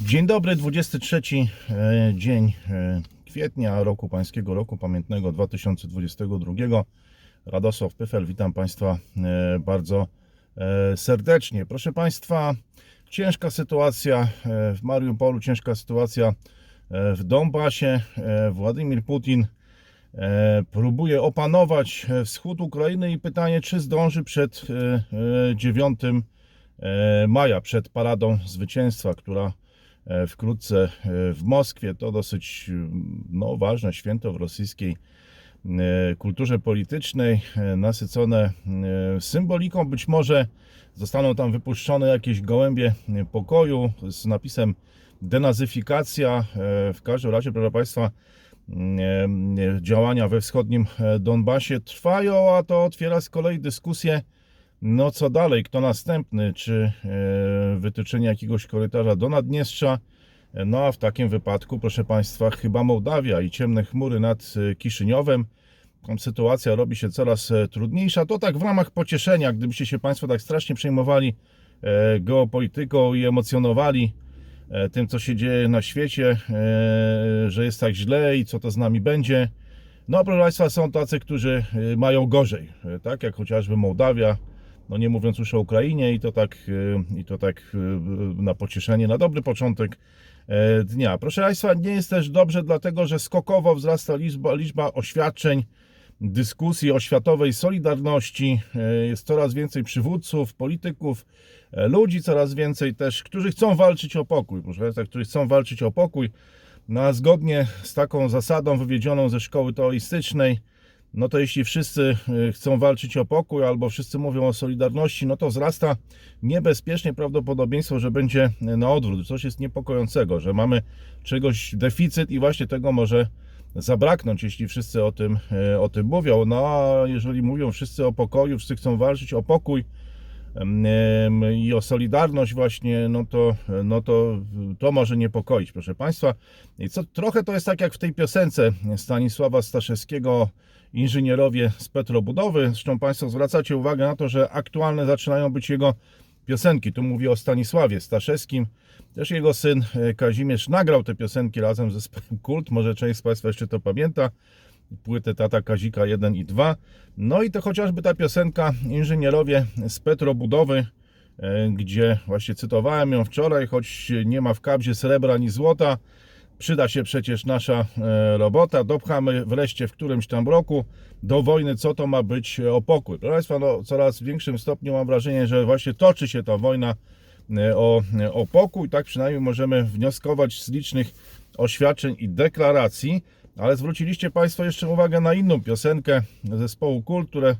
Dzień dobry, 23 e, dzień e, kwietnia roku pańskiego, roku pamiętnego 2022. Radosław Pyfel, witam Państwa e, bardzo serdecznie. Proszę Państwa, ciężka sytuacja w Mariupolu, ciężka sytuacja w Donbasie. Władimir Putin próbuje opanować wschód Ukrainy i pytanie, czy zdąży przed e, e, 9 e, maja, przed paradą zwycięstwa, która wkrótce e, w Moskwie. To dosyć mm, no, ważne święto w rosyjskiej e, kulturze politycznej, e, nasycone e, symboliką. Być może zostaną tam wypuszczone jakieś gołębie e, pokoju z napisem denazyfikacja. E, W każdym razie, proszę Państwa, mm, e, działania we wschodnim e, Donbasie trwają, a to otwiera z kolei dyskusję, no co dalej, kto następny, czy e, wytyczenie jakiegoś korytarza do Naddniestrza, no a w takim wypadku, proszę Państwa, chyba Mołdawia i ciemne chmury nad e, Kiszyniowem. Tam sytuacja robi się coraz e, trudniejsza. To tak w ramach pocieszenia, gdybyście się Państwo tak strasznie przejmowali geopolityką i emocjonowali tym, co się dzieje na świecie, że jest tak źle i co to z nami będzie. No, proszę Państwa, są tacy, którzy mają gorzej, tak jak chociażby Mołdawia, no nie mówiąc już o Ukrainie i to tak, e, i to tak e, na pocieszenie, na dobry początek e, dnia. Proszę Państwa, nie jest też dobrze, dlatego że skokowo wzrasta liczba, liczba oświadczeń, dyskusji o światowej solidarności. E, Jest coraz więcej przywódców, polityków, e, ludzi coraz więcej też, którzy chcą walczyć o pokój, proszę Państwa, którzy chcą walczyć o pokój. No a zgodnie z taką zasadą wywiedzioną ze szkoły teoistycznej, no to jeśli wszyscy y, chcą walczyć o pokój albo wszyscy mówią o solidarności, no to wzrasta niebezpiecznie prawdopodobieństwo, że będzie na odwrót. Coś jest niepokojącego, że mamy czegoś deficyt i właśnie tego może zabraknąć, jeśli wszyscy o tym, y, o tym mówią. No a jeżeli mówią wszyscy o pokoju, wszyscy chcą walczyć o pokój, i o solidarność właśnie, no to, no to to może niepokoić, proszę Państwa. I co, trochę to jest tak jak w tej piosence Stanisława Staszewskiego Inżynierowie z Petrobudowy. Zresztą Państwo zwracacie uwagę na to, że aktualne zaczynają być jego piosenki. Tu mówię o Stanisławie Staszewskim. Też jego syn e, Kazimierz nagrał te piosenki razem ze zespołem Kult. Może część z Państwa jeszcze to pamięta płytę Tata Kazika 1 i 2. No i to chociażby ta piosenka Inżynierowie z Petrobudowy, e, gdzie właśnie cytowałem ją wczoraj, choć nie ma w kabzie srebra ani złota, przyda się przecież nasza e, robota, dopchamy wreszcie w którymś tam roku do wojny, co to ma być o pokój. Proszę Państwa, no, coraz większym stopniu mam wrażenie, że właśnie toczy się ta wojna e, o, o pokój, tak przynajmniej możemy wnioskować z licznych oświadczeń i deklaracji, ale zwróciliście Państwo jeszcze uwagę na inną piosenkę zespołu Kult, które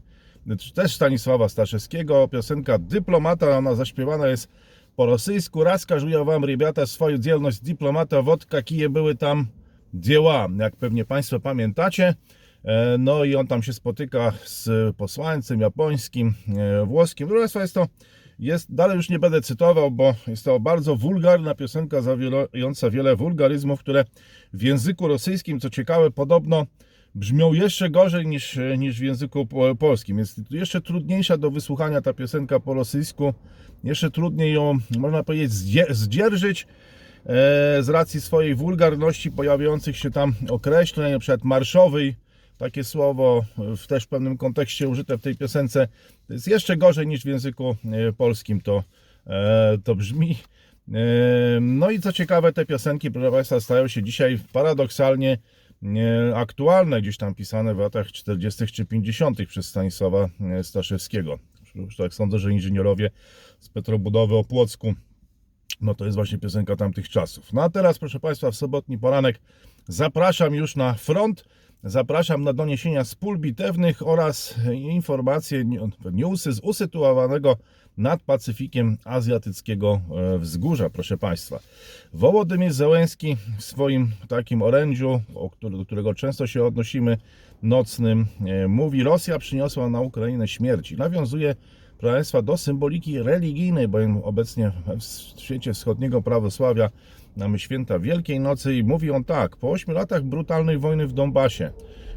też Stanisława Staszewskiego, piosenka Dyplomata, ona zaśpiewana jest po rosyjsku. Raz żują wam, rybiata, swoją dzielność dyplomata, wodka, kije były tam dzieła, jak pewnie Państwo pamiętacie. E, no i on tam się spotyka z posłańcem japońskim, e, włoskim. Proszę Państwa, jest to jest, dalej już nie będę cytował, bo jest to bardzo wulgarna piosenka zawierająca wiele wulgaryzmów, które w języku rosyjskim, co ciekawe, podobno brzmią jeszcze gorzej niż, niż w języku po- polskim. Jest jeszcze trudniejsza do wysłuchania ta piosenka po rosyjsku. Jeszcze trudniej ją, można powiedzieć, zdzie- zdzierżyć e, z racji swojej wulgarności pojawiających się tam określeń, przykład marszowy, takie słowo w też pewnym kontekście użyte w tej piosence, jest jeszcze gorzej niż w języku e, polskim to, e, to brzmi. E, No i co ciekawe, te piosenki, proszę Państwa, stają się dzisiaj paradoksalnie aktualne, gdzieś tam pisane w latach 40. czy 50. przez Stanisława Staszewskiego. Tak sądzę, że inżynierowie z Petrobudowy o Płocku no to jest właśnie piosenka tamtych czasów. No a teraz, proszę Państwa, w sobotni poranek zapraszam już na front. Zapraszam na doniesienia z pól bitewnych oraz informacje, newsy z usytuowanego nad Pacyfikiem Azjatyckiego e, wzgórza, proszę Państwa. Wołodymyr Zełenski w swoim takim orędziu, do którego często się odnosimy, nocnym, e, mówi: Rosja przyniosła na Ukrainę śmierci. Nawiązuje Państwa, do symboliki religijnej, bowiem obecnie w świecie wschodniego prawosławia mamy święta Wielkiej Nocy i mówi on tak, po 8 latach brutalnej wojny w Donbasie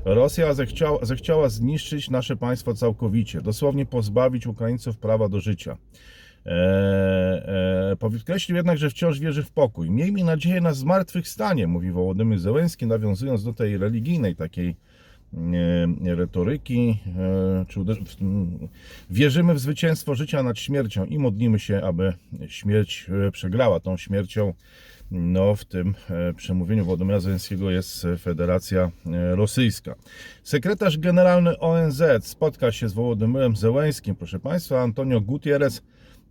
Rosja zechciała, zechciała zniszczyć nasze państwo całkowicie, dosłownie pozbawić Ukraińców prawa do życia. E, e, podkreślił jednak, że wciąż wierzy w pokój. Miejmy nadzieję na zmartwychwstanie, mówi Wołodymyr Zełenski, nawiązując do tej religijnej takiej retoryki. E, czy wierzymy w zwycięstwo życia nad śmiercią i modlimy się, aby śmierć e, przegrała. Tą śmiercią no, w tym e, przemówieniu Władimira Zełenskiego jest Federacja e, Rosyjska. Sekretarz generalny ONZ spotka się z Wołodymyrem Zełenskim. Proszę Państwa, Antonio Gutierrez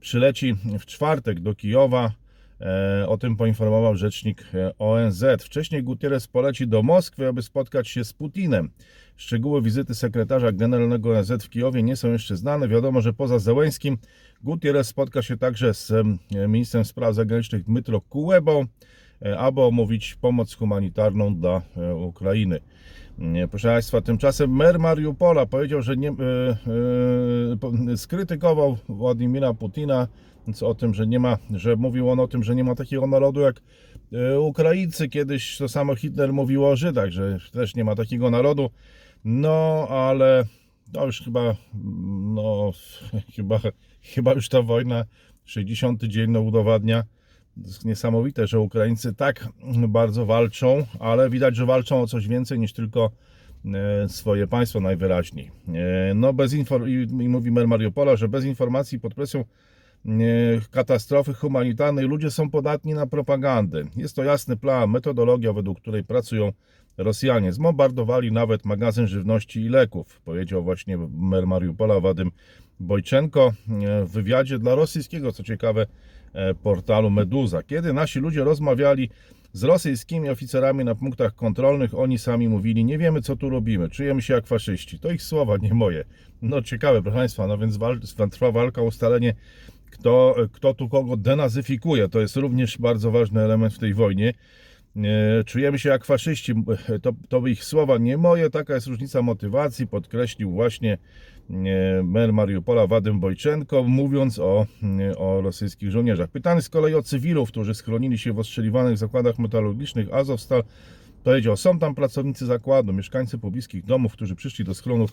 przyleci w czwartek do Kijowa. E, O tym poinformował rzecznik e, ONZ. Wcześniej Gutierrez poleci do Moskwy, aby spotkać się z Putinem. Szczegóły wizyty sekretarza generalnego ONZ w Kijowie nie są jeszcze znane. Wiadomo, że poza Zełenskim Gutierrez spotka się także z em, ministrem spraw zagranicznych Dmytro Kulebą, e, aby omówić pomoc humanitarną dla e, Ukrainy. Proszę Państwa, tymczasem mer Mariupola powiedział, że nie, e, e, po- skrytykował Władimira Putina o tym, że nie ma, że mówił on o tym, że nie ma takiego narodu jak e, Ukraińcy. Kiedyś to samo Hitler mówił o Żydach, że też nie ma takiego narodu. No, ale to już chyba, no, chyba, chyba już ta wojna, 60 dzień no, udowadnia, jest niesamowite, że Ukraińcy tak bardzo walczą, ale widać, że walczą o coś więcej niż tylko e, swoje państwo najwyraźniej. E, No bez infor- i mówi mer Mariupola, że bez informacji pod presją katastrofy humanitarnej ludzie są podatni na propagandę. Jest to jasny plan, metodologia, według której pracują Rosjanie. Zbombardowali nawet magazyn żywności i leków, powiedział właśnie mer Mariupola Wadym Bojczenko e, w wywiadzie dla rosyjskiego, co ciekawe, e, portalu Meduza. Kiedy nasi ludzie rozmawiali z rosyjskimi oficerami na punktach kontrolnych, oni sami mówili, nie wiemy co tu robimy, czujemy się jak faszyści. To ich słowa, nie moje. No ciekawe, proszę Państwa, no więc wal, trwa walka o ustalenie, kto, kto tu kogo denazyfikuje. To jest również bardzo ważny element w tej wojnie. E, Czujemy się jak faszyści. To, to ich słowa, nie moje. Taka jest różnica motywacji, podkreślił właśnie e, mer Mariupola Wadym Bojczenko, mówiąc o, e, o rosyjskich żołnierzach. Pytany z kolei o cywilów, którzy schronili się w ostrzeliwanych zakładach metalurgicznych Azovstal, powiedział, są tam pracownicy zakładu, mieszkańcy pobliskich domów, którzy przyszli do schronów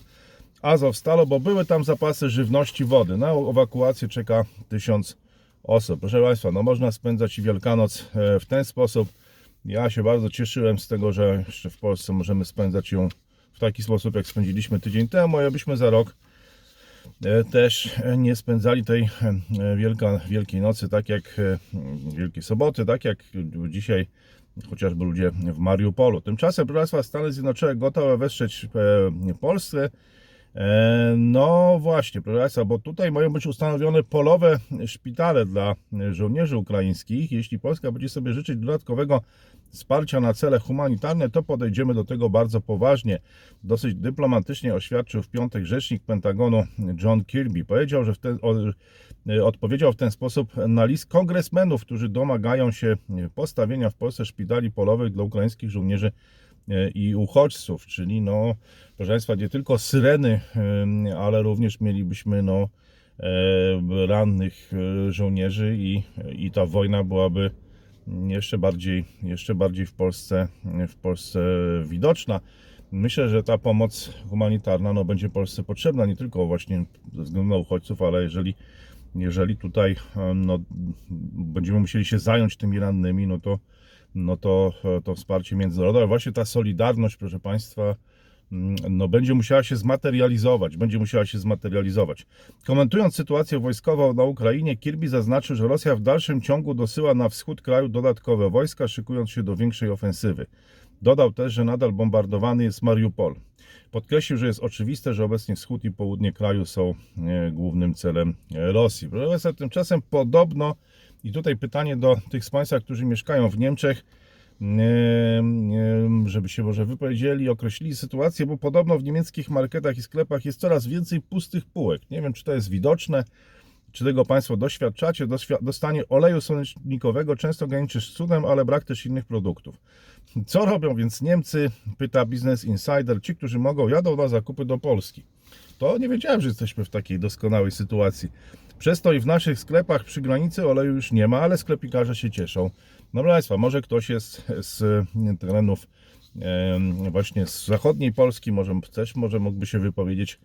Azovstalu, bo były tam zapasy żywności, wody. Na ewakuację czeka tysiąc osób. Proszę Państwa, no można spędzać Wielkanoc e, w ten sposób. Ja się bardzo cieszyłem z tego, że jeszcze w Polsce możemy spędzać ją w taki sposób, jak spędziliśmy tydzień temu, i abyśmy za rok e, też nie spędzali tej e, wielka, Wielkiej Nocy, tak jak Wielkiej Soboty, tak jak dzisiaj chociażby ludzie w Mariupolu. Tymczasem, proszę Państwa, Stany Zjednoczone gotowe wesprzeć Polskę. E, No właśnie, proszę Państwa, bo tutaj mają być ustanowione polowe szpitale dla żołnierzy ukraińskich. Jeśli Polska będzie sobie życzyć dodatkowego wsparcia na cele humanitarne, to podejdziemy do tego bardzo poważnie. Dosyć dyplomatycznie oświadczył w piątek rzecznik Pentagonu John Kirby. Powiedział, że w ten, odpowiedział w ten sposób na list kongresmenów, którzy domagają się postawienia w Polsce szpitali polowych dla ukraińskich żołnierzy i uchodźców, czyli no, proszę Państwa, nie tylko syreny, em, ale również mielibyśmy no, e, rannych e, żołnierzy i, i ta wojna byłaby jeszcze bardziej, jeszcze bardziej w Polsce, w Polsce widoczna. Myślę, że ta pomoc humanitarna no, będzie Polsce potrzebna nie tylko właśnie ze względu na uchodźców, ale jeżeli, jeżeli tutaj no, będziemy musieli się zająć tymi rannymi, no to, no to to wsparcie międzynarodowe, właśnie ta solidarność, proszę Państwa, mm, no, będzie musiała się zmaterializować, będzie musiała się zmaterializować. Komentując sytuację wojskową na Ukrainie, Kirby zaznaczył, że Rosja w dalszym ciągu dosyła na wschód kraju dodatkowe wojska, szykując się do większej ofensywy. Dodał też, że nadal bombardowany jest Mariupol. Podkreślił, że jest oczywiste, że obecnie wschód i południe kraju są e, głównym celem e, Rosji. Proszę Państwa, tymczasem podobno, i tutaj pytanie do tych z Państwa, którzy mieszkają w Niemczech, em, em, żeby się może wypowiedzieli, określili sytuację, bo podobno w niemieckich marketach i sklepach jest coraz więcej pustych półek. Nie wiem, czy to jest widoczne, czy tego Państwo doświadczacie. Doświ- Dostanie oleju słonecznikowego często graniczy z cudem, ale brak też innych produktów. Co robią więc Niemcy? Pyta Business Insider. Ci, którzy mogą, jadą na zakupy do Polski. To nie wiedziałem, że jesteśmy w takiej doskonałej sytuacji. Przez to i w naszych sklepach przy granicy oleju już nie ma, ale sklepikarze się cieszą. No proszę Państwa, może ktoś jest z terenów właśnie z zachodniej Polski, może też może mógłby się wypowiedzieć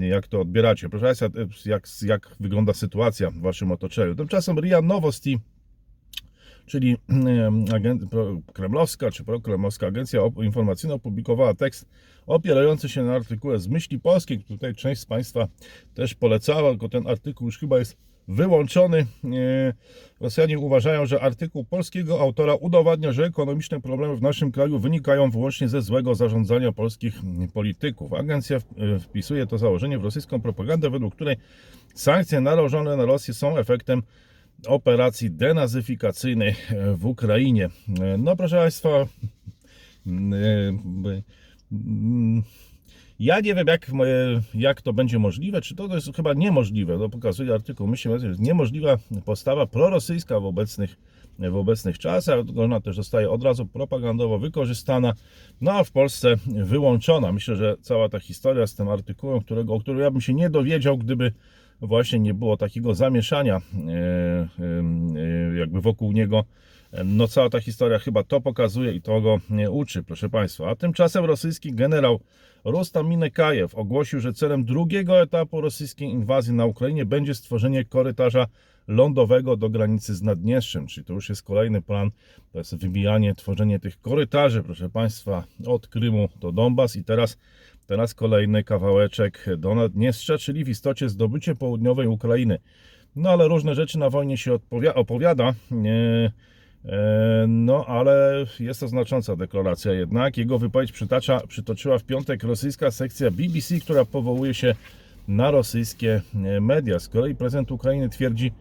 jak to odbieracie. Proszę Państwa, jak, jak wygląda sytuacja w Waszym otoczeniu. Tymczasem RIA Nowosti czyli em, agen- pro- kremlowska czy prokremlowska agencja informacyjna opublikowała tekst opierający się na artykule z myśli polskiej. Tutaj część z Państwa też polecała, tylko ten artykuł już chyba jest wyłączony. Rosjanie uważają, że artykuł polskiego autora udowadnia, że ekonomiczne problemy w naszym kraju wynikają wyłącznie ze złego zarządzania polskich polityków. Agencja e, wpisuje to założenie w rosyjską propagandę, według której sankcje nałożone na Rosję są efektem operacji denazyfikacyjnej w Ukrainie. No proszę Państwa, mm, ja nie wiem jak, jak to będzie możliwe, czy to, to jest chyba niemożliwe, to pokazuje artykuł, myślę, że jest niemożliwa postawa prorosyjska w obecnych, w obecnych czasach, ona też zostaje od razu propagandowo wykorzystana, no a w Polsce wyłączona. Myślę, że cała ta historia z tym artykułem, którego, o którym ja bym się nie dowiedział, gdyby właśnie nie było takiego zamieszania e, e, jakby wokół niego. No cała ta historia chyba to pokazuje i to go uczy, proszę Państwa. A tymczasem rosyjski generał Rustam Minekajew ogłosił, że celem drugiego etapu rosyjskiej inwazji na Ukrainie będzie stworzenie korytarza lądowego do granicy z Naddniestrzem, czyli to już jest kolejny plan, to jest wybijanie, tworzenie tych korytarzy, proszę Państwa, od Krymu do Donbas i teraz Teraz kolejny kawałeczek do Naddniestrza, czyli w istocie zdobycie południowej Ukrainy. No ale różne rzeczy na wojnie się opowiada. E, no ale jest to znacząca deklaracja jednak. Jego wypowiedź przytacza, przytoczyła w piątek rosyjska sekcja BBC, która powołuje się na rosyjskie e, media. Z kolei prezydent Ukrainy twierdzi,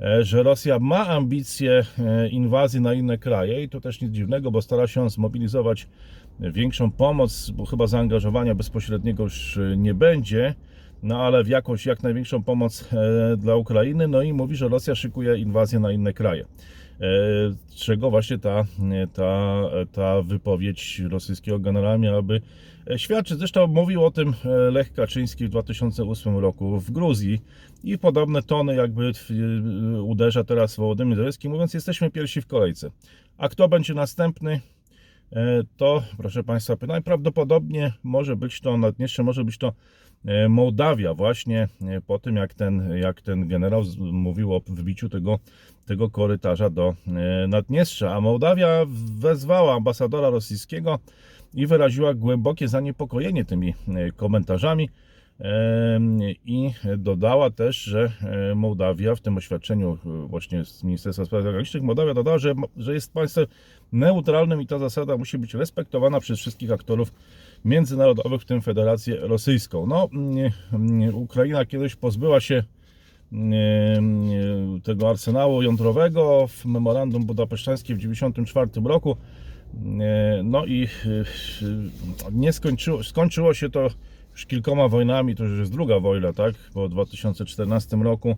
e, że Rosja ma ambicje inwazji na inne kraje i to też nic dziwnego, bo stara się zmobilizować większą pomoc, bo chyba zaangażowania bezpośredniego już e, nie będzie, no ale w jakąś jak największą pomoc e, dla Ukrainy, no i mówi, że Rosja szykuje inwazję na inne kraje. E, Czego właśnie ta, ta, ta wypowiedź rosyjskiego generała miałaby świadczyć. Zresztą mówił o tym Lech Kaczyński w 2008 roku w Gruzji i podobne tony jakby uderza teraz Wołodymyr Zelenski, mówiąc jesteśmy pierwsi w kolejce. A kto będzie następny? E, to, proszę Państwa, najprawdopodobniej może być to Naddniestrze, może być to e, Mołdawia właśnie e, po tym, jak ten, jak ten generał mówił o wbiciu tego, tego korytarza do Naddniestrza. A Mołdawia wezwała ambasadora rosyjskiego i wyraziła głębokie zaniepokojenie tymi komentarzami. I dodała też, że e, Mołdawia w tym oświadczeniu e, właśnie z Ministerstwa Spraw Zagranicznych, Mołdawia dodała, że, że jest państwem neutralnym i ta zasada musi być respektowana przez wszystkich aktorów międzynarodowych, w tym Federację Rosyjską. No, Ukraina kiedyś pozbyła się tego arsenału jądrowego w memorandum budapesztańskim w 1994 roku. E, No i nie skończyło, skończyło się to już kilkoma wojnami, to już jest druga wojna, tak? Po 2014 roku.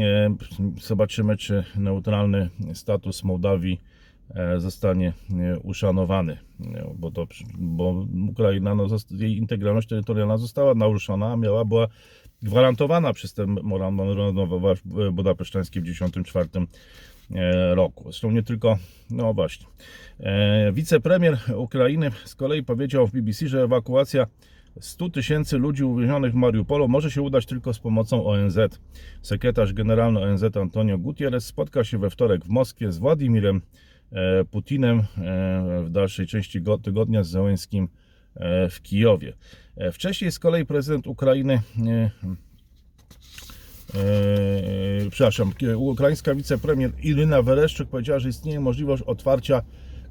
E, Zobaczymy, czy neutralny status Mołdawii e, zostanie e, uszanowany, bo, to, bo Ukraina, no, jej integralność terytorialna została naruszona, a miała była gwarantowana przez ten memorandum budapesztańskie w 1994 e, roku. Zresztą nie tylko, no właśnie. Wicepremier Ukrainy z kolei powiedział w BBC, że ewakuacja 100 tysięcy ludzi uwięzionych w Mariupolu może się udać tylko z pomocą ONZ. Sekretarz generalny ONZ Antonio Gutierrez spotka się we wtorek w Moskwie z Władimirem e, Putinem e, w dalszej części go- tygodnia z Zełenskim e, w Kijowie. Wcześniej z kolei prezydent Ukrainy przepraszam, ukraińska wicepremier Iryna Wereszczyk powiedziała, że istnieje możliwość otwarcia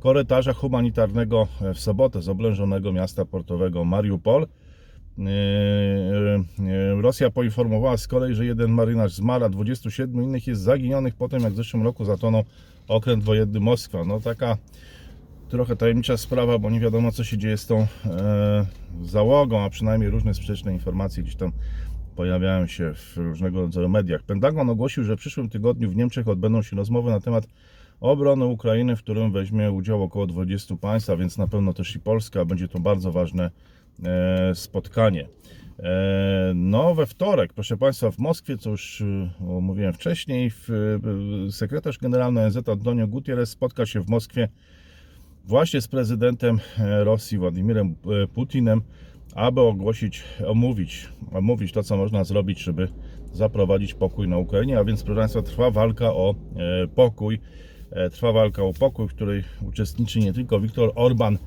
korytarza humanitarnego w sobotę z oblężonego miasta portowego Mariupol. E, e, Rosja poinformowała z kolei, że jeden marynarz zmarł, a 27 innych jest zaginionych po tym, jak w zeszłym roku zatonął okręt wojenny Moskwa. No taka trochę tajemnicza sprawa, bo nie wiadomo co się dzieje z tą e, załogą, a przynajmniej różne sprzeczne informacje gdzieś tam pojawiają się w różnego rodzaju mediach. Pentagon ogłosił, że w przyszłym tygodniu w Niemczech odbędą się rozmowy na temat obrony Ukrainy, w którym weźmie udział około 20 państw, a więc na pewno też i Polska. Będzie to bardzo ważne e, spotkanie. E, No, we wtorek, proszę Państwa, w Moskwie, co już y, mówiłem wcześniej, sekretarz generalny ONZ Antonio Gutierrez spotka się w Moskwie właśnie z prezydentem e, Rosji Władimirem e, Putinem aby ogłosić, omówić, omówić to, co można zrobić, żeby zaprowadzić pokój na Ukrainie. A więc, proszę Państwa, trwa walka o e, pokój. E, Trwa walka o pokój, w której uczestniczy nie tylko Viktor Orban,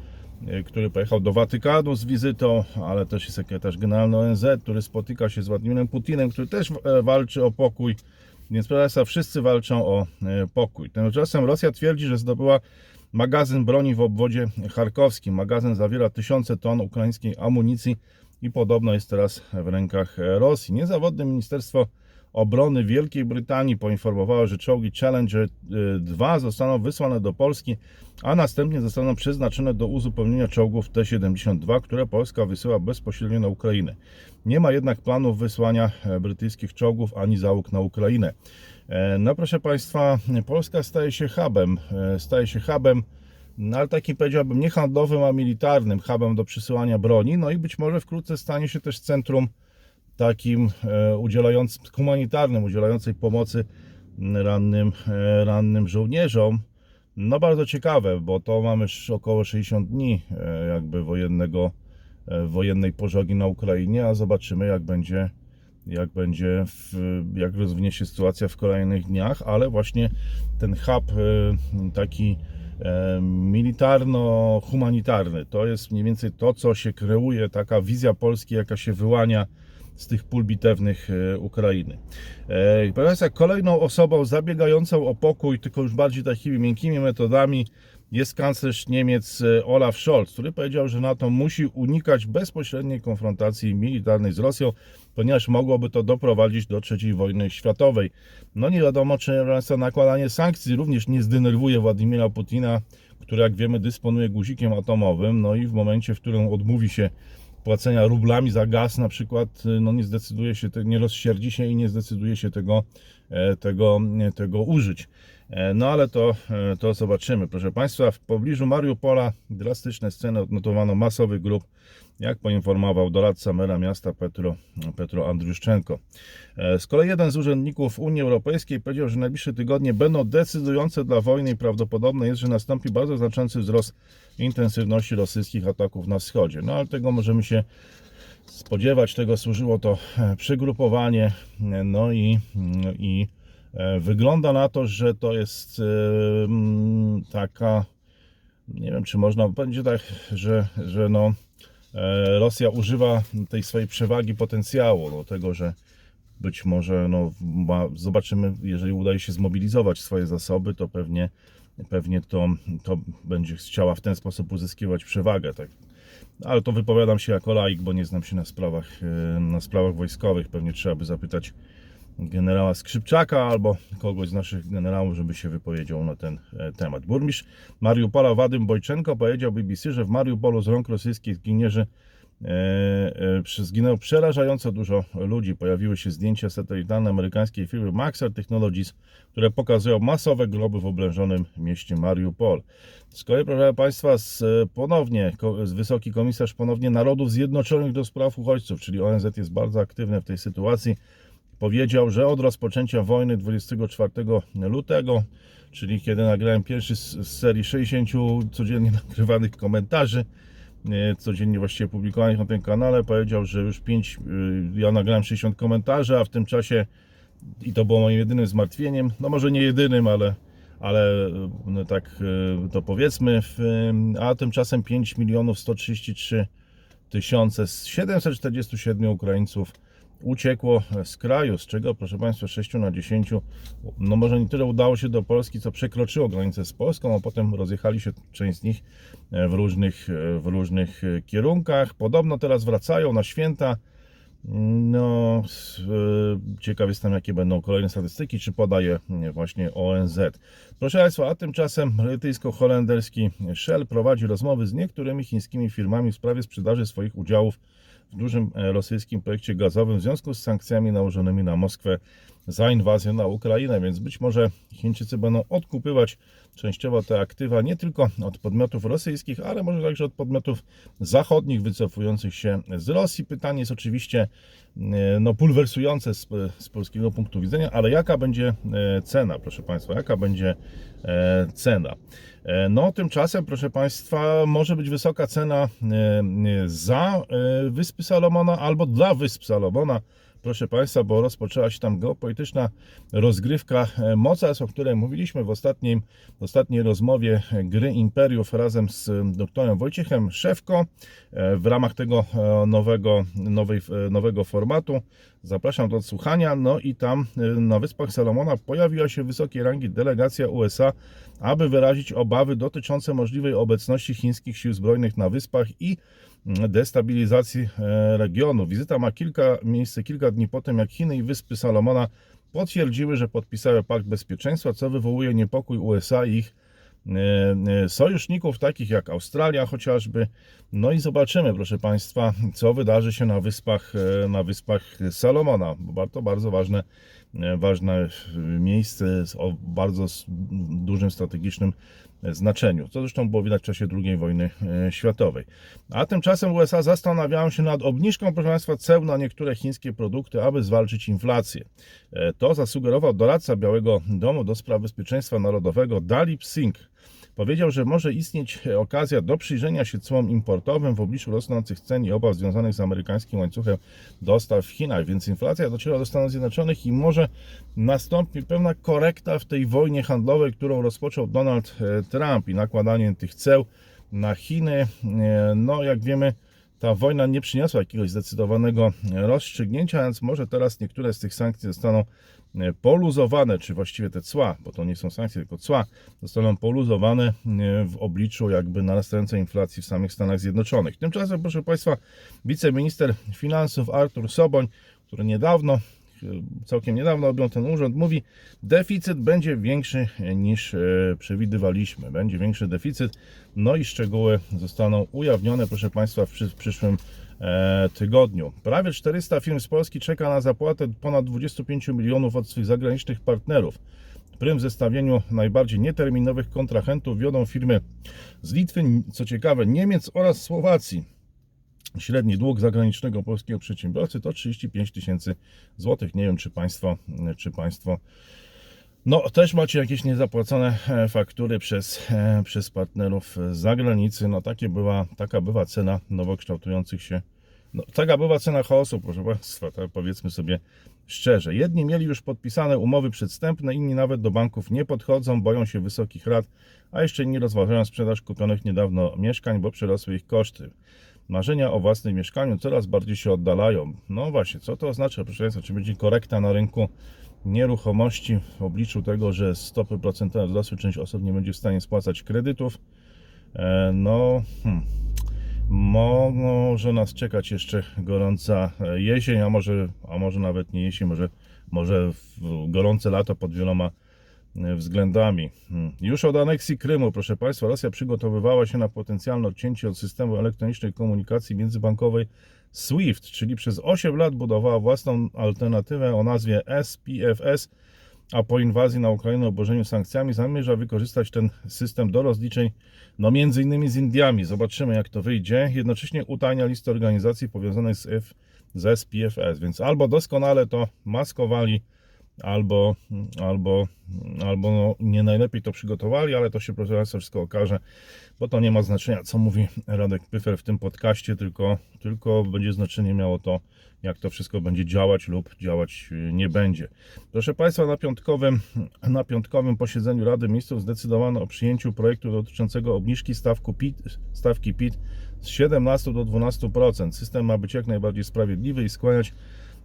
e, który pojechał do Watykanu z wizytą, ale też i sekretarz generalny ONZ, który spotyka się z Władimirem Putinem, który też e, walczy o pokój. Więc proszę wszyscy walczą o pokój. Tymczasem Rosja twierdzi, że zdobyła magazyn broni w obwodzie charkowskim. Magazyn zawiera tysiące ton ukraińskiej amunicji i podobno jest teraz w rękach Rosji. Niezawodne Ministerstwo Obrony Wielkiej Brytanii poinformowało, że czołgi Challenger 2 zostaną wysłane do Polski, a następnie zostaną przeznaczone do uzupełnienia czołgów T-72, które Polska wysyła bezpośrednio na Ukrainę. Nie ma jednak planów wysłania e, brytyjskich czołgów ani załóg na Ukrainę. E, No proszę Państwa, Polska staje się hubem, e, staje się hubem, no ale takim powiedziałbym nie handlowym, a militarnym hubem do przysyłania broni, no i być może wkrótce stanie się też centrum takim e, udzielającym, humanitarnym, udzielającej pomocy rannym, e, rannym żołnierzom. No bardzo ciekawe, bo to mamy już około 60 dni e, jakby wojennego, wojennej pożogi na Ukrainie, a zobaczymy jak będzie, jak będzie, w, jak rozwinie się sytuacja w kolejnych dniach, ale właśnie ten hub taki militarno-humanitarny to jest mniej więcej to, co się kreuje, taka wizja Polski, jaka się wyłania z tych pól bitewnych e, Ukrainy. E, Proszę Państwa, kolejną osobą zabiegającą o pokój, tylko już bardziej takimi miękkimi metodami, jest kanclerz Niemiec e, Olaf Scholz, który powiedział, że NATO musi unikać bezpośredniej konfrontacji militarnej z Rosją, ponieważ mogłoby to doprowadzić do III wojny światowej. No nie wiadomo, czy nakładanie sankcji również nie zdenerwuje Władimira Putina, który jak wiemy dysponuje guzikiem atomowym, no i w momencie, w którym odmówi się płacenia rublami za gaz na przykład, no nie zdecyduje się, nie rozsierdzi się i nie zdecyduje się tego, e, tego, e, tego użyć. E, No ale to, to zobaczymy. Proszę Państwa, w pobliżu Mariupola drastyczne sceny odnotowano masowych grup, jak poinformował doradca mera miasta Petro, Petro Andriuszczenko. E, Z kolei jeden z urzędników Unii Europejskiej powiedział, że najbliższe tygodnie będą decydujące dla wojny i prawdopodobne jest, że nastąpi bardzo znaczący wzrost intensywności rosyjskich ataków na wschodzie. No ale tego możemy się spodziewać, tego służyło to e, przygrupowanie, no i, i e, wygląda na to, że to jest taka, nie wiem czy można, będzie tak, że, że no, Rosja używa tej swojej przewagi potencjału, do tego, że być może no, ma, zobaczymy, jeżeli udaje się zmobilizować swoje zasoby, to pewnie, pewnie to, to będzie chciała w ten sposób uzyskiwać przewagę. Tak. Ale to wypowiadam się jako laik, bo nie znam się na sprawach, e, na sprawach wojskowych. Pewnie trzeba by zapytać generała Skrzypczaka albo kogoś z naszych generałów, żeby się wypowiedział na ten e, temat. Burmistrz Mariupola Wadym Bojczenko powiedział BBC, że w Mariupolu z rąk rosyjskich zginierzy e, zginęło przerażająco dużo ludzi. Pojawiły się zdjęcia satelitarne amerykańskiej firmy Maxar Technologies, które pokazują masowe groby w oblężonym mieście Mariupol. Z kolei, proszę Państwa, z, e, ponownie z Wysoki Komisarz ponownie Narodów Zjednoczonych do Spraw Uchodźców, czyli ONZ jest bardzo aktywny w tej sytuacji, powiedział, że od rozpoczęcia wojny 24 lutego, czyli kiedy nagrałem pierwszy z, serii 60 codziennie nagrywanych komentarzy, e, codziennie właściwie publikowanych na tym kanale, powiedział, że już 5, ja nagrałem 60 komentarzy, a w tym czasie i to było moim jedynym zmartwieniem, no może nie jedynym, ale, ale no tak e, to powiedzmy, e, a tymczasem 5 milionów 133 tysiące z 747 Ukraińców uciekło z kraju, z czego proszę Państwa 6 na 10, no może nie tyle udało się do Polski, co przekroczyło granicę z Polską, a potem rozjechali się część z nich e, w różnych, e, w różnych e, kierunkach. Podobno teraz wracają na święta. No, ciekaw jestem, jakie będą kolejne statystyki, czy podaje właśnie ONZ. Proszę Państwa, a tymczasem brytyjsko-holenderski Shell prowadzi rozmowy z niektórymi chińskimi firmami w sprawie sprzedaży swoich udziałów dużym e, rosyjskim projekcie gazowym w związku z sankcjami nałożonymi na Moskwę za inwazję na Ukrainę, więc być może Chińczycy będą odkupywać częściowo te aktywa nie tylko od podmiotów rosyjskich, ale może także od podmiotów zachodnich wycofujących się z Rosji. Pytanie jest oczywiście e, no, pulwersujące z, z polskiego punktu widzenia, ale jaka będzie e, cena, proszę Państwa, jaka będzie cena? E, No, tymczasem, proszę Państwa, może być wysoka cena e, za e, Wyspy Salomona albo dla Wysp Salomona. Proszę Państwa, bo rozpoczęła się tam geopolityczna rozgrywka e, mocarstw, o której mówiliśmy w, ostatnim, ostatniej rozmowie e, Gry Imperiów razem z e, doktorem Wojciechem Szewko w ramach tego nowego, nowej, nowego formatu. Zapraszam do odsłuchania. No i tam na Wyspach Salomona pojawiła się wysokiej rangi delegacja USA, aby wyrazić obawy dotyczące możliwej obecności chińskich sił zbrojnych na wyspach i destabilizacji e, regionu. Wizyta ma kilka, miejsce kilka dni po tym, jak Chiny i Wyspy Salomona potwierdziły, że podpisały pakt bezpieczeństwa, co wywołuje niepokój USA i ich e, e, sojuszników, takich jak Australia chociażby. No i zobaczymy, proszę Państwa, co wydarzy się na wyspach, na wyspach Salomona, bo to bardzo ważne, ważne miejsce o bardzo dużym strategicznym znaczeniu, co zresztą było widać w czasie II wojny e, światowej. A tymczasem USA zastanawiają się nad obniżką, proszę Państwa, ceł na niektóre chińskie produkty, aby zwalczyć inflację. E, To zasugerował doradca Białego Domu do spraw bezpieczeństwa narodowego Dalip Singh. Powiedział, że może istnieć okazja do przyjrzenia się cłom importowym w obliczu rosnących cen i obaw związanych z amerykańskim łańcuchem dostaw w Chinach, więc inflacja dociera do Stanów Zjednoczonych i może nastąpi pewna korekta w tej wojnie handlowej, którą rozpoczął Donald e, Trump i nakładanie tych ceł na Chiny. E, No, jak wiemy, ta wojna nie przyniosła jakiegoś zdecydowanego rozstrzygnięcia, więc może teraz niektóre z tych sankcji zostaną e, poluzowane, czy właściwie te cła, bo to nie są sankcje, tylko cła, zostaną poluzowane e, w obliczu jakby narastającej inflacji w samych Stanach Zjednoczonych. Tymczasem, proszę Państwa, wiceminister finansów Artur Soboń, który niedawno całkiem niedawno objął ten urząd, mówi, deficyt będzie większy niż e, przewidywaliśmy. Będzie większy deficyt, no i szczegóły zostaną ujawnione, proszę Państwa, w, przy, w przyszłym e, tygodniu. Prawie 400 firm z Polski czeka na zapłatę ponad 25 milionów od swych zagranicznych partnerów. Prym zestawieniu najbardziej nieterminowych kontrahentów wiodą firmy z Litwy, co ciekawe Niemiec oraz Słowacji. Średni dług zagranicznego polskiego przedsiębiorcy to 35 tysięcy złotych. Nie wiem, czy Państwo, czy państwo no, też macie jakieś niezapłacone e, faktury przez, e, przez partnerów z zagranicy. No, takie była, taka bywa cena nowo kształtujących się. No, taka bywa cena chaosu, proszę Państwa, tak powiedzmy sobie szczerze. Jedni mieli już podpisane umowy przedstępne, inni nawet do banków nie podchodzą, boją się wysokich rat, a jeszcze inni rozważają sprzedaż kupionych niedawno mieszkań, bo przyrosły ich koszty. Marzenia o własnym mieszkaniu coraz bardziej się oddalają. No właśnie, co to oznacza, proszę Państwa? Czy będzie korekta na rynku nieruchomości w obliczu tego, że stopy procentowe wzrosły, część osób nie będzie w stanie spłacać kredytów? E, No, hmm. może nas czekać jeszcze gorąca e, jesień, a może, a może nawet nie jesień, może, może gorące lato pod wieloma e, względami. Hmm. Już od aneksji Krymu, proszę Państwa, Rosja przygotowywała się na potencjalne odcięcie od systemu elektronicznej komunikacji międzybankowej SWIFT, czyli przez 8 lat budowała własną alternatywę o nazwie SPFS, a po inwazji na Ukrainę, obłożeniu sankcjami, zamierza wykorzystać ten system do rozliczeń, no między innymi z Indiami. Zobaczymy, jak to wyjdzie. Jednocześnie utajnia listę organizacji powiązanych z, F, z SPFS, więc albo doskonale to maskowali, albo, albo, albo no, nie najlepiej to przygotowali, ale to się proszę Państwa wszystko okaże, bo to nie ma znaczenia, co mówi Radek Pyfer w tym podcaście, tylko, tylko będzie znaczenie miało to, jak to wszystko będzie działać lub działać nie będzie. Proszę Państwa, na piątkowym, na piątkowym posiedzeniu Rady Ministrów zdecydowano o przyjęciu projektu dotyczącego obniżki PIT, stawki PIT z 17 do 12%. System ma być jak najbardziej sprawiedliwy i skłaniać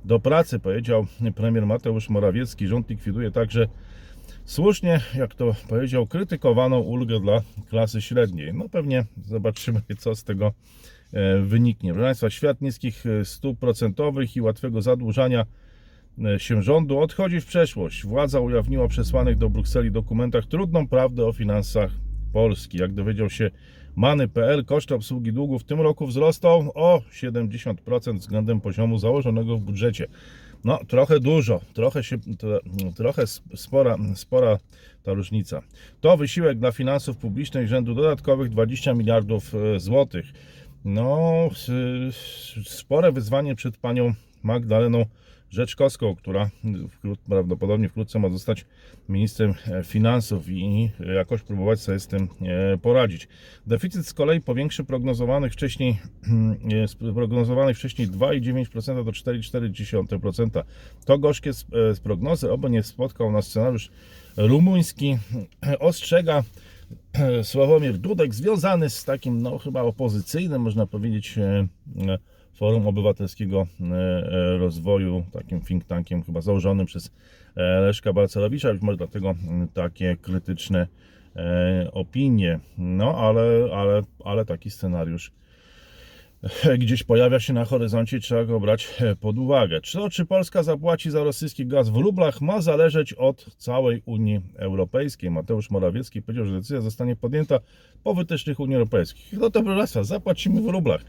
do pracy, powiedział premier Mateusz Morawiecki. Rząd likwiduje także słusznie, jak to powiedział, krytykowaną ulgę dla klasy średniej. No pewnie zobaczymy, co z tego e, wyniknie. Proszę Państwa, świat niskich e, stóp procentowych i łatwego zadłużania e, się rządu odchodzi w przeszłość. Władza ujawniła przesłanych do Brukseli dokumentach trudną prawdę o finansach Polski. Jak dowiedział się Many.pl, koszty obsługi długu w tym roku wzrosną o 70% względem poziomu założonego w budżecie. No, trochę dużo, trochę się, trochę spora, spora ta różnica. To wysiłek dla finansów publicznych rzędu dodatkowych 20 miliardów e, złotych. No, spore wyzwanie przed panią Magdaleną Rzeczkowską, która prawdopodobnie wkrótce ma zostać ministrem finansów i jakoś próbować sobie z tym e, poradzić. Deficyt z kolei powiększy prognozowanych wcześniej, e, prognozowanych wcześniej 2,9% do 4,4%. To gorzkie z, e, z prognozy, oby nie spotkał nas scenariusz rumuński. Ostrzega Sławomir Dudek, związany z takim, no chyba opozycyjnym, można powiedzieć, Forum Obywatelskiego e, e, Rozwoju, takim think tankiem chyba założonym przez e, Leszka Balcerowicza, być może dlatego takie krytyczne opinie. No, ale, ale, ale taki scenariusz gdzieś pojawia się na horyzoncie trzeba go brać pod uwagę. Czy to, czy Polska zapłaci za rosyjski gaz w rublach, ma zależeć od całej Unii Europejskiej. Mateusz Morawiecki powiedział, że decyzja zostanie podjęta po wytycznych Unii Europejskiej. No to proszę zapłacimy w rublach.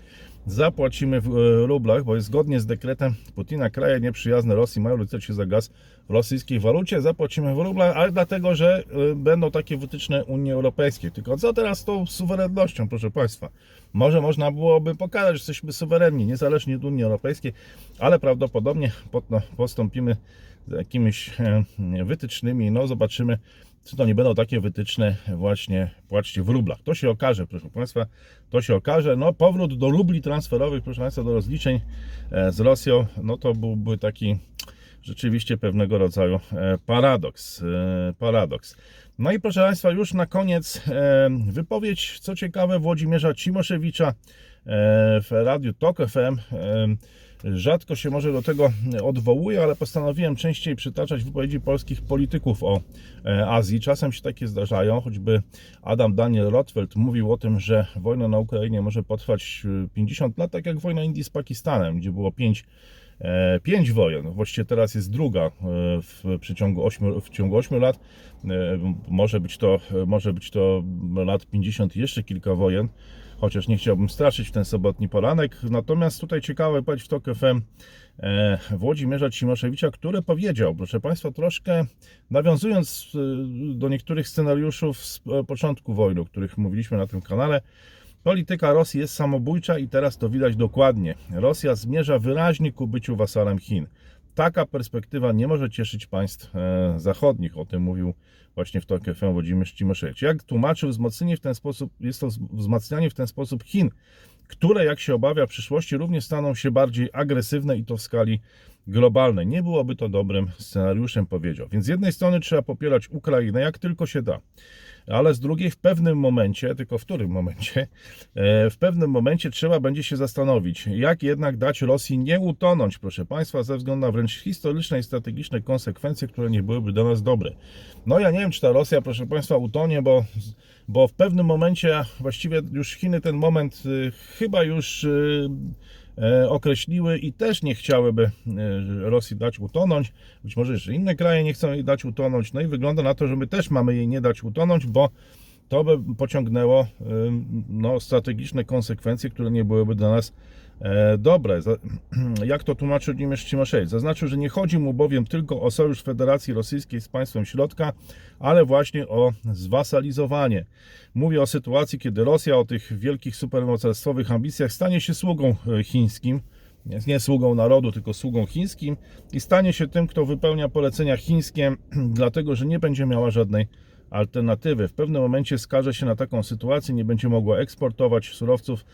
Zapłacimy w e, rublach, bo zgodnie z dekretem Putina kraje nieprzyjazne Rosji mają liczyć się za gaz w rosyjskiej walucie. Zapłacimy w rublach, ale dlatego, że e, będą takie wytyczne Unii Europejskiej. Tylko co teraz z tą suwerennością, proszę Państwa? Może można byłoby pokazać, że jesteśmy suwerenni, niezależnie od Unii Europejskiej, ale prawdopodobnie pod- postąpimy z jakimiś e, wytycznymi. No, zobaczymy, czy to nie będą takie wytyczne właśnie płaczcie w rublach. To się okaże, proszę Państwa, to się okaże. No, powrót do rubli transferowych, proszę Państwa, do rozliczeń e, z Rosją, no to byłby taki rzeczywiście pewnego rodzaju e, paradoks. e, paradoks. No i proszę Państwa, już na koniec wypowiedź, co ciekawe, Włodzimierza Cimoszewicza w radiu TOK FM. E, Rzadko się może do tego odwołuję, ale postanowiłem częściej przytaczać wypowiedzi polskich polityków o e, Azji. Czasem się takie zdarzają, choćby Adam Daniel Rothfeld mówił o tym, że wojna na Ukrainie może potrwać e, 50 lat, tak jak wojna Indii z Pakistanem, gdzie było 5 e, pięć wojen. Właściwie teraz jest druga e, w przeciągu 8, w ciągu 8 lat. E, Może być to, może być to lat 50 i jeszcze kilka wojen. Chociaż nie chciałbym straszyć w ten sobotni poranek. Natomiast tutaj ciekawe powiedzieć w TOK FM e, Włodzimierza Cimoszewicza, który powiedział, proszę Państwa, troszkę nawiązując e, do niektórych scenariuszów z e, początku wojny, o których mówiliśmy na tym kanale, Polityka Rosji jest samobójcza i teraz to widać dokładnie. Rosja zmierza wyraźnie ku byciu wasalem Chin. Taka perspektywa nie może cieszyć państw e, zachodnich. O tym mówił właśnie w TOK FM Włodzimierz Cimoszewicz. Jak tłumaczył, wzmocnienie w ten sposób, jest to wzmacnianie w ten sposób Chin, które, jak się obawia, w przyszłości również staną się bardziej agresywne i to w skali globalnej. Nie byłoby to dobrym scenariuszem, powiedział. Więc z jednej strony trzeba popierać Ukrainę jak tylko się da ale z drugiej w pewnym momencie, tylko w którym momencie, e, w pewnym momencie trzeba będzie się zastanowić, jak jednak dać Rosji nie utonąć, proszę Państwa, ze względu na wręcz historyczne i strategiczne konsekwencje, które nie byłyby dla nas dobre. No ja nie wiem, czy ta Rosja, proszę Państwa, utonie, bo, bo w pewnym momencie, właściwie już Chiny ten moment y, chyba już y, określiły i też nie chciałyby e, Rosji dać utonąć. Być może jeszcze inne kraje nie chcą jej dać utonąć. No i wygląda na to, że my też mamy jej nie dać utonąć, bo to by pociągnęło ym, no, strategiczne konsekwencje, które nie byłyby dla nas e, dobre. Za- Jak to tłumaczył Niemiec Cimoszewicz? Zaznaczył, że nie chodzi mu bowiem tylko o sojusz Federacji Rosyjskiej z państwem środka, ale właśnie o zwasalizowanie. Mówię o sytuacji, kiedy Rosja o tych wielkich supermocarstwowych ambicjach stanie się sługą e, chińskim, nie sługą narodu, tylko sługą chińskim i stanie się tym, kto wypełnia polecenia chińskie, dlatego że nie będzie miała żadnej alternatywy. W pewnym momencie skaże się na taką sytuację, nie będzie mogła eksportować surowców,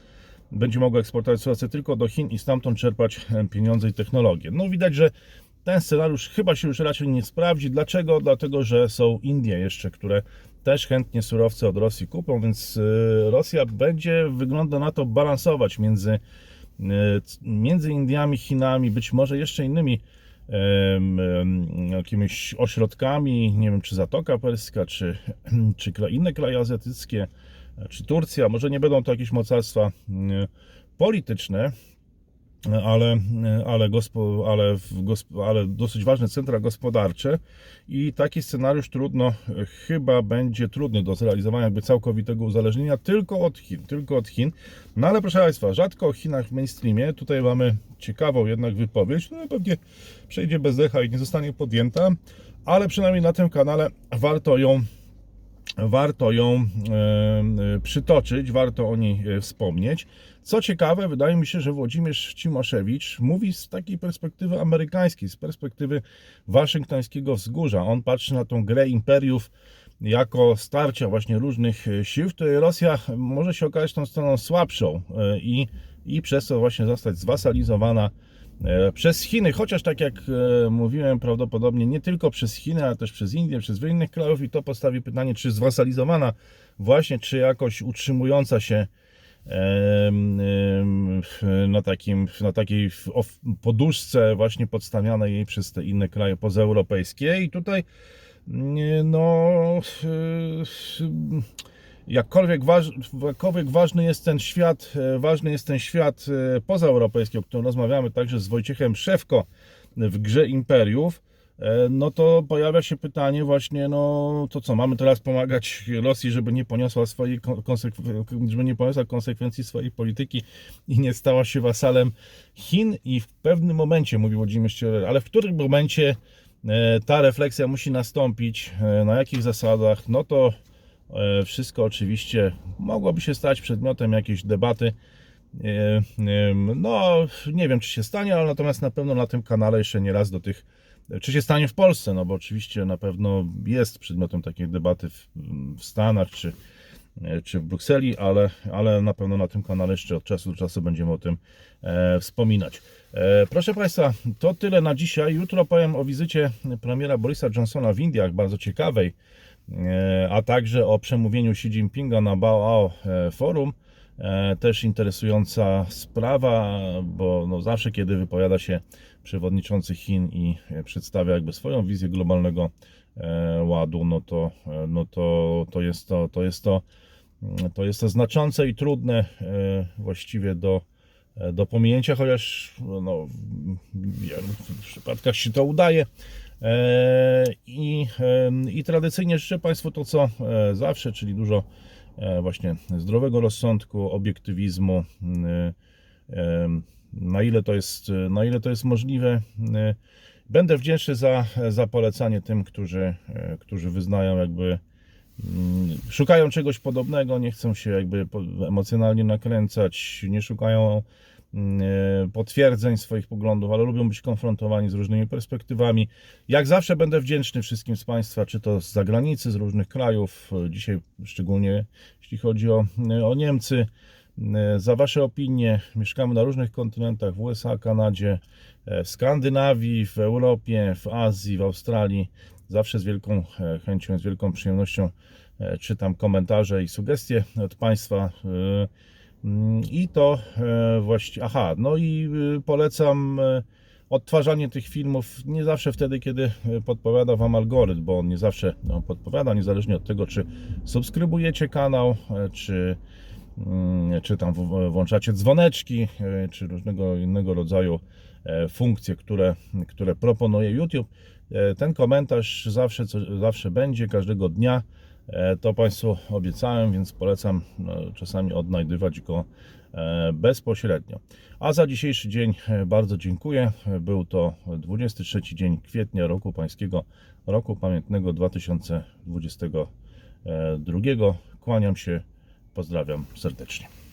będzie mogła eksportować surowce tylko do Chin i stamtąd czerpać e, pieniądze i technologie. No widać, że ten scenariusz chyba się już raczej nie sprawdzi. Dlaczego? Dlatego, że są Indie jeszcze, które też chętnie surowce od Rosji kupią, więc e, Rosja będzie, wygląda na to, balansować między, e, między Indiami, Chinami, być może jeszcze innymi jakimiś ośrodkami, nie wiem, czy Zatoka Perska, czy, czy inne kraje azjatyckie, czy Turcja, może nie będą to jakieś mocarstwa mm, polityczne, ale, ale, gospo, ale, ale dosyć ważne centra gospodarcze i taki scenariusz trudno, chyba będzie trudny do zrealizowania jakby całkowitego uzależnienia tylko od Chin, tylko od Chin. No ale proszę Państwa, rzadko o Chinach w mainstreamie, tutaj mamy ciekawą jednak wypowiedź, no pewnie przejdzie bez decha i nie zostanie podjęta, ale przynajmniej na tym kanale warto ją warto ją e, e, przytoczyć, warto o niej e, wspomnieć. Co ciekawe, wydaje mi się, że Włodzimierz Cimoszewicz mówi z takiej perspektywy amerykańskiej, z perspektywy waszyngtońskiego wzgórza. On patrzy na tą grę imperiów jako starcia właśnie różnych sił, w której Rosja może się okazać tą stroną słabszą i, i przez to właśnie zostać zwasalizowana przez Chiny, chociaż tak jak e, mówiłem, prawdopodobnie nie tylko przez Chiny, ale też przez Indię, przez wiele innych krajów i to postawi pytanie, czy zwasalizowana właśnie, czy jakoś utrzymująca się na, takim, na takiej poduszce właśnie podstawianej jej przez te inne kraje pozaeuropejskie. I tutaj no jakkolwiek, waż, jakkolwiek ważny jest ten świat, e, ważny jest ten świat e, pozaeuropejski, o którym rozmawiamy także z Wojciechem Szewko w grze Imperiów, e, no to pojawia się pytanie właśnie, no to co, mamy teraz pomagać Rosji, żeby nie poniosła swojej żeby nie poniosła konsekwencji swojej polityki i nie stała się wasalem Chin? I w pewnym momencie, mówił Włodzimierz Cieler, ale w którym momencie ta refleksja musi nastąpić, na jakich zasadach, no to wszystko oczywiście mogłoby się stać przedmiotem jakiejś debaty. E, no, nie wiem, czy się stanie, ale natomiast na pewno na tym kanale jeszcze nie raz do tych, czy się stanie w Polsce, no bo oczywiście na pewno jest przedmiotem takiej debaty w, w Stanach czy, e, czy w Brukseli, ale, ale na pewno na tym kanale jeszcze od czasu do czasu będziemy o tym e, wspominać. E, proszę Państwa, to tyle na dzisiaj. Jutro powiem o wizycie premiera Borisa Johnsona w Indiach, bardzo ciekawej. E, a także o przemówieniu Xi Jinpinga na Bao e, Forum. E, też interesująca sprawa, bo no zawsze kiedy wypowiada się przewodniczący Chin i przedstawia jakby swoją wizję globalnego ładu, no to, no to, to jest to, to jest to, to jest to znaczące i trudne właściwie do, do pominięcia, chociaż no, w wielu przypadkach się to udaje. E, I, I tradycyjnie życzę Państwu to, co e, zawsze, czyli dużo e, właśnie zdrowego rozsądku, obiektywizmu, na ile to jest, na ile to jest możliwe. Będę wdzięczny za, za polecanie tym, którzy, którzy wyznają jakby mm, szukają czegoś podobnego, nie chcą się jakby emocjonalnie nakręcać, nie szukają potwierdzeń swoich poglądów, ale lubią być konfrontowani z różnymi perspektywami. Jak zawsze będę wdzięczny wszystkim z Państwa, czy to z zagranicy, z różnych krajów, dzisiaj szczególnie jeśli chodzi o, o Niemcy, e, za Wasze opinie. Mieszkamy na różnych kontynentach, w USA, Kanadzie, e, w Skandynawii, w Europie, w Azji, w Australii. Zawsze z wielką chęcią, z wielką przyjemnością czytam komentarze i sugestie od Państwa. Mm, I to e, właściwie, aha, no i y, polecam e, odtwarzanie tych filmów nie zawsze wtedy, kiedy e, podpowiada Wam algorytm, bo on nie zawsze no, podpowiada, niezależnie od tego, czy subskrybujecie kanał, czy, mm, czy tam włączacie dzwoneczki, czy różnego innego rodzaju funkcje, które, które proponuje YouTube. Ten komentarz zawsze, zawsze będzie, każdego dnia. E, to Państwu obiecałem, więc polecam no, czasami odnajdywać go e, bezpośrednio. A za dzisiejszy dzień e, bardzo dziękuję. Był to 23 dzień kwietnia roku pańskiego, roku pamiętnego 2022. Kłaniam się, pozdrawiam serdecznie.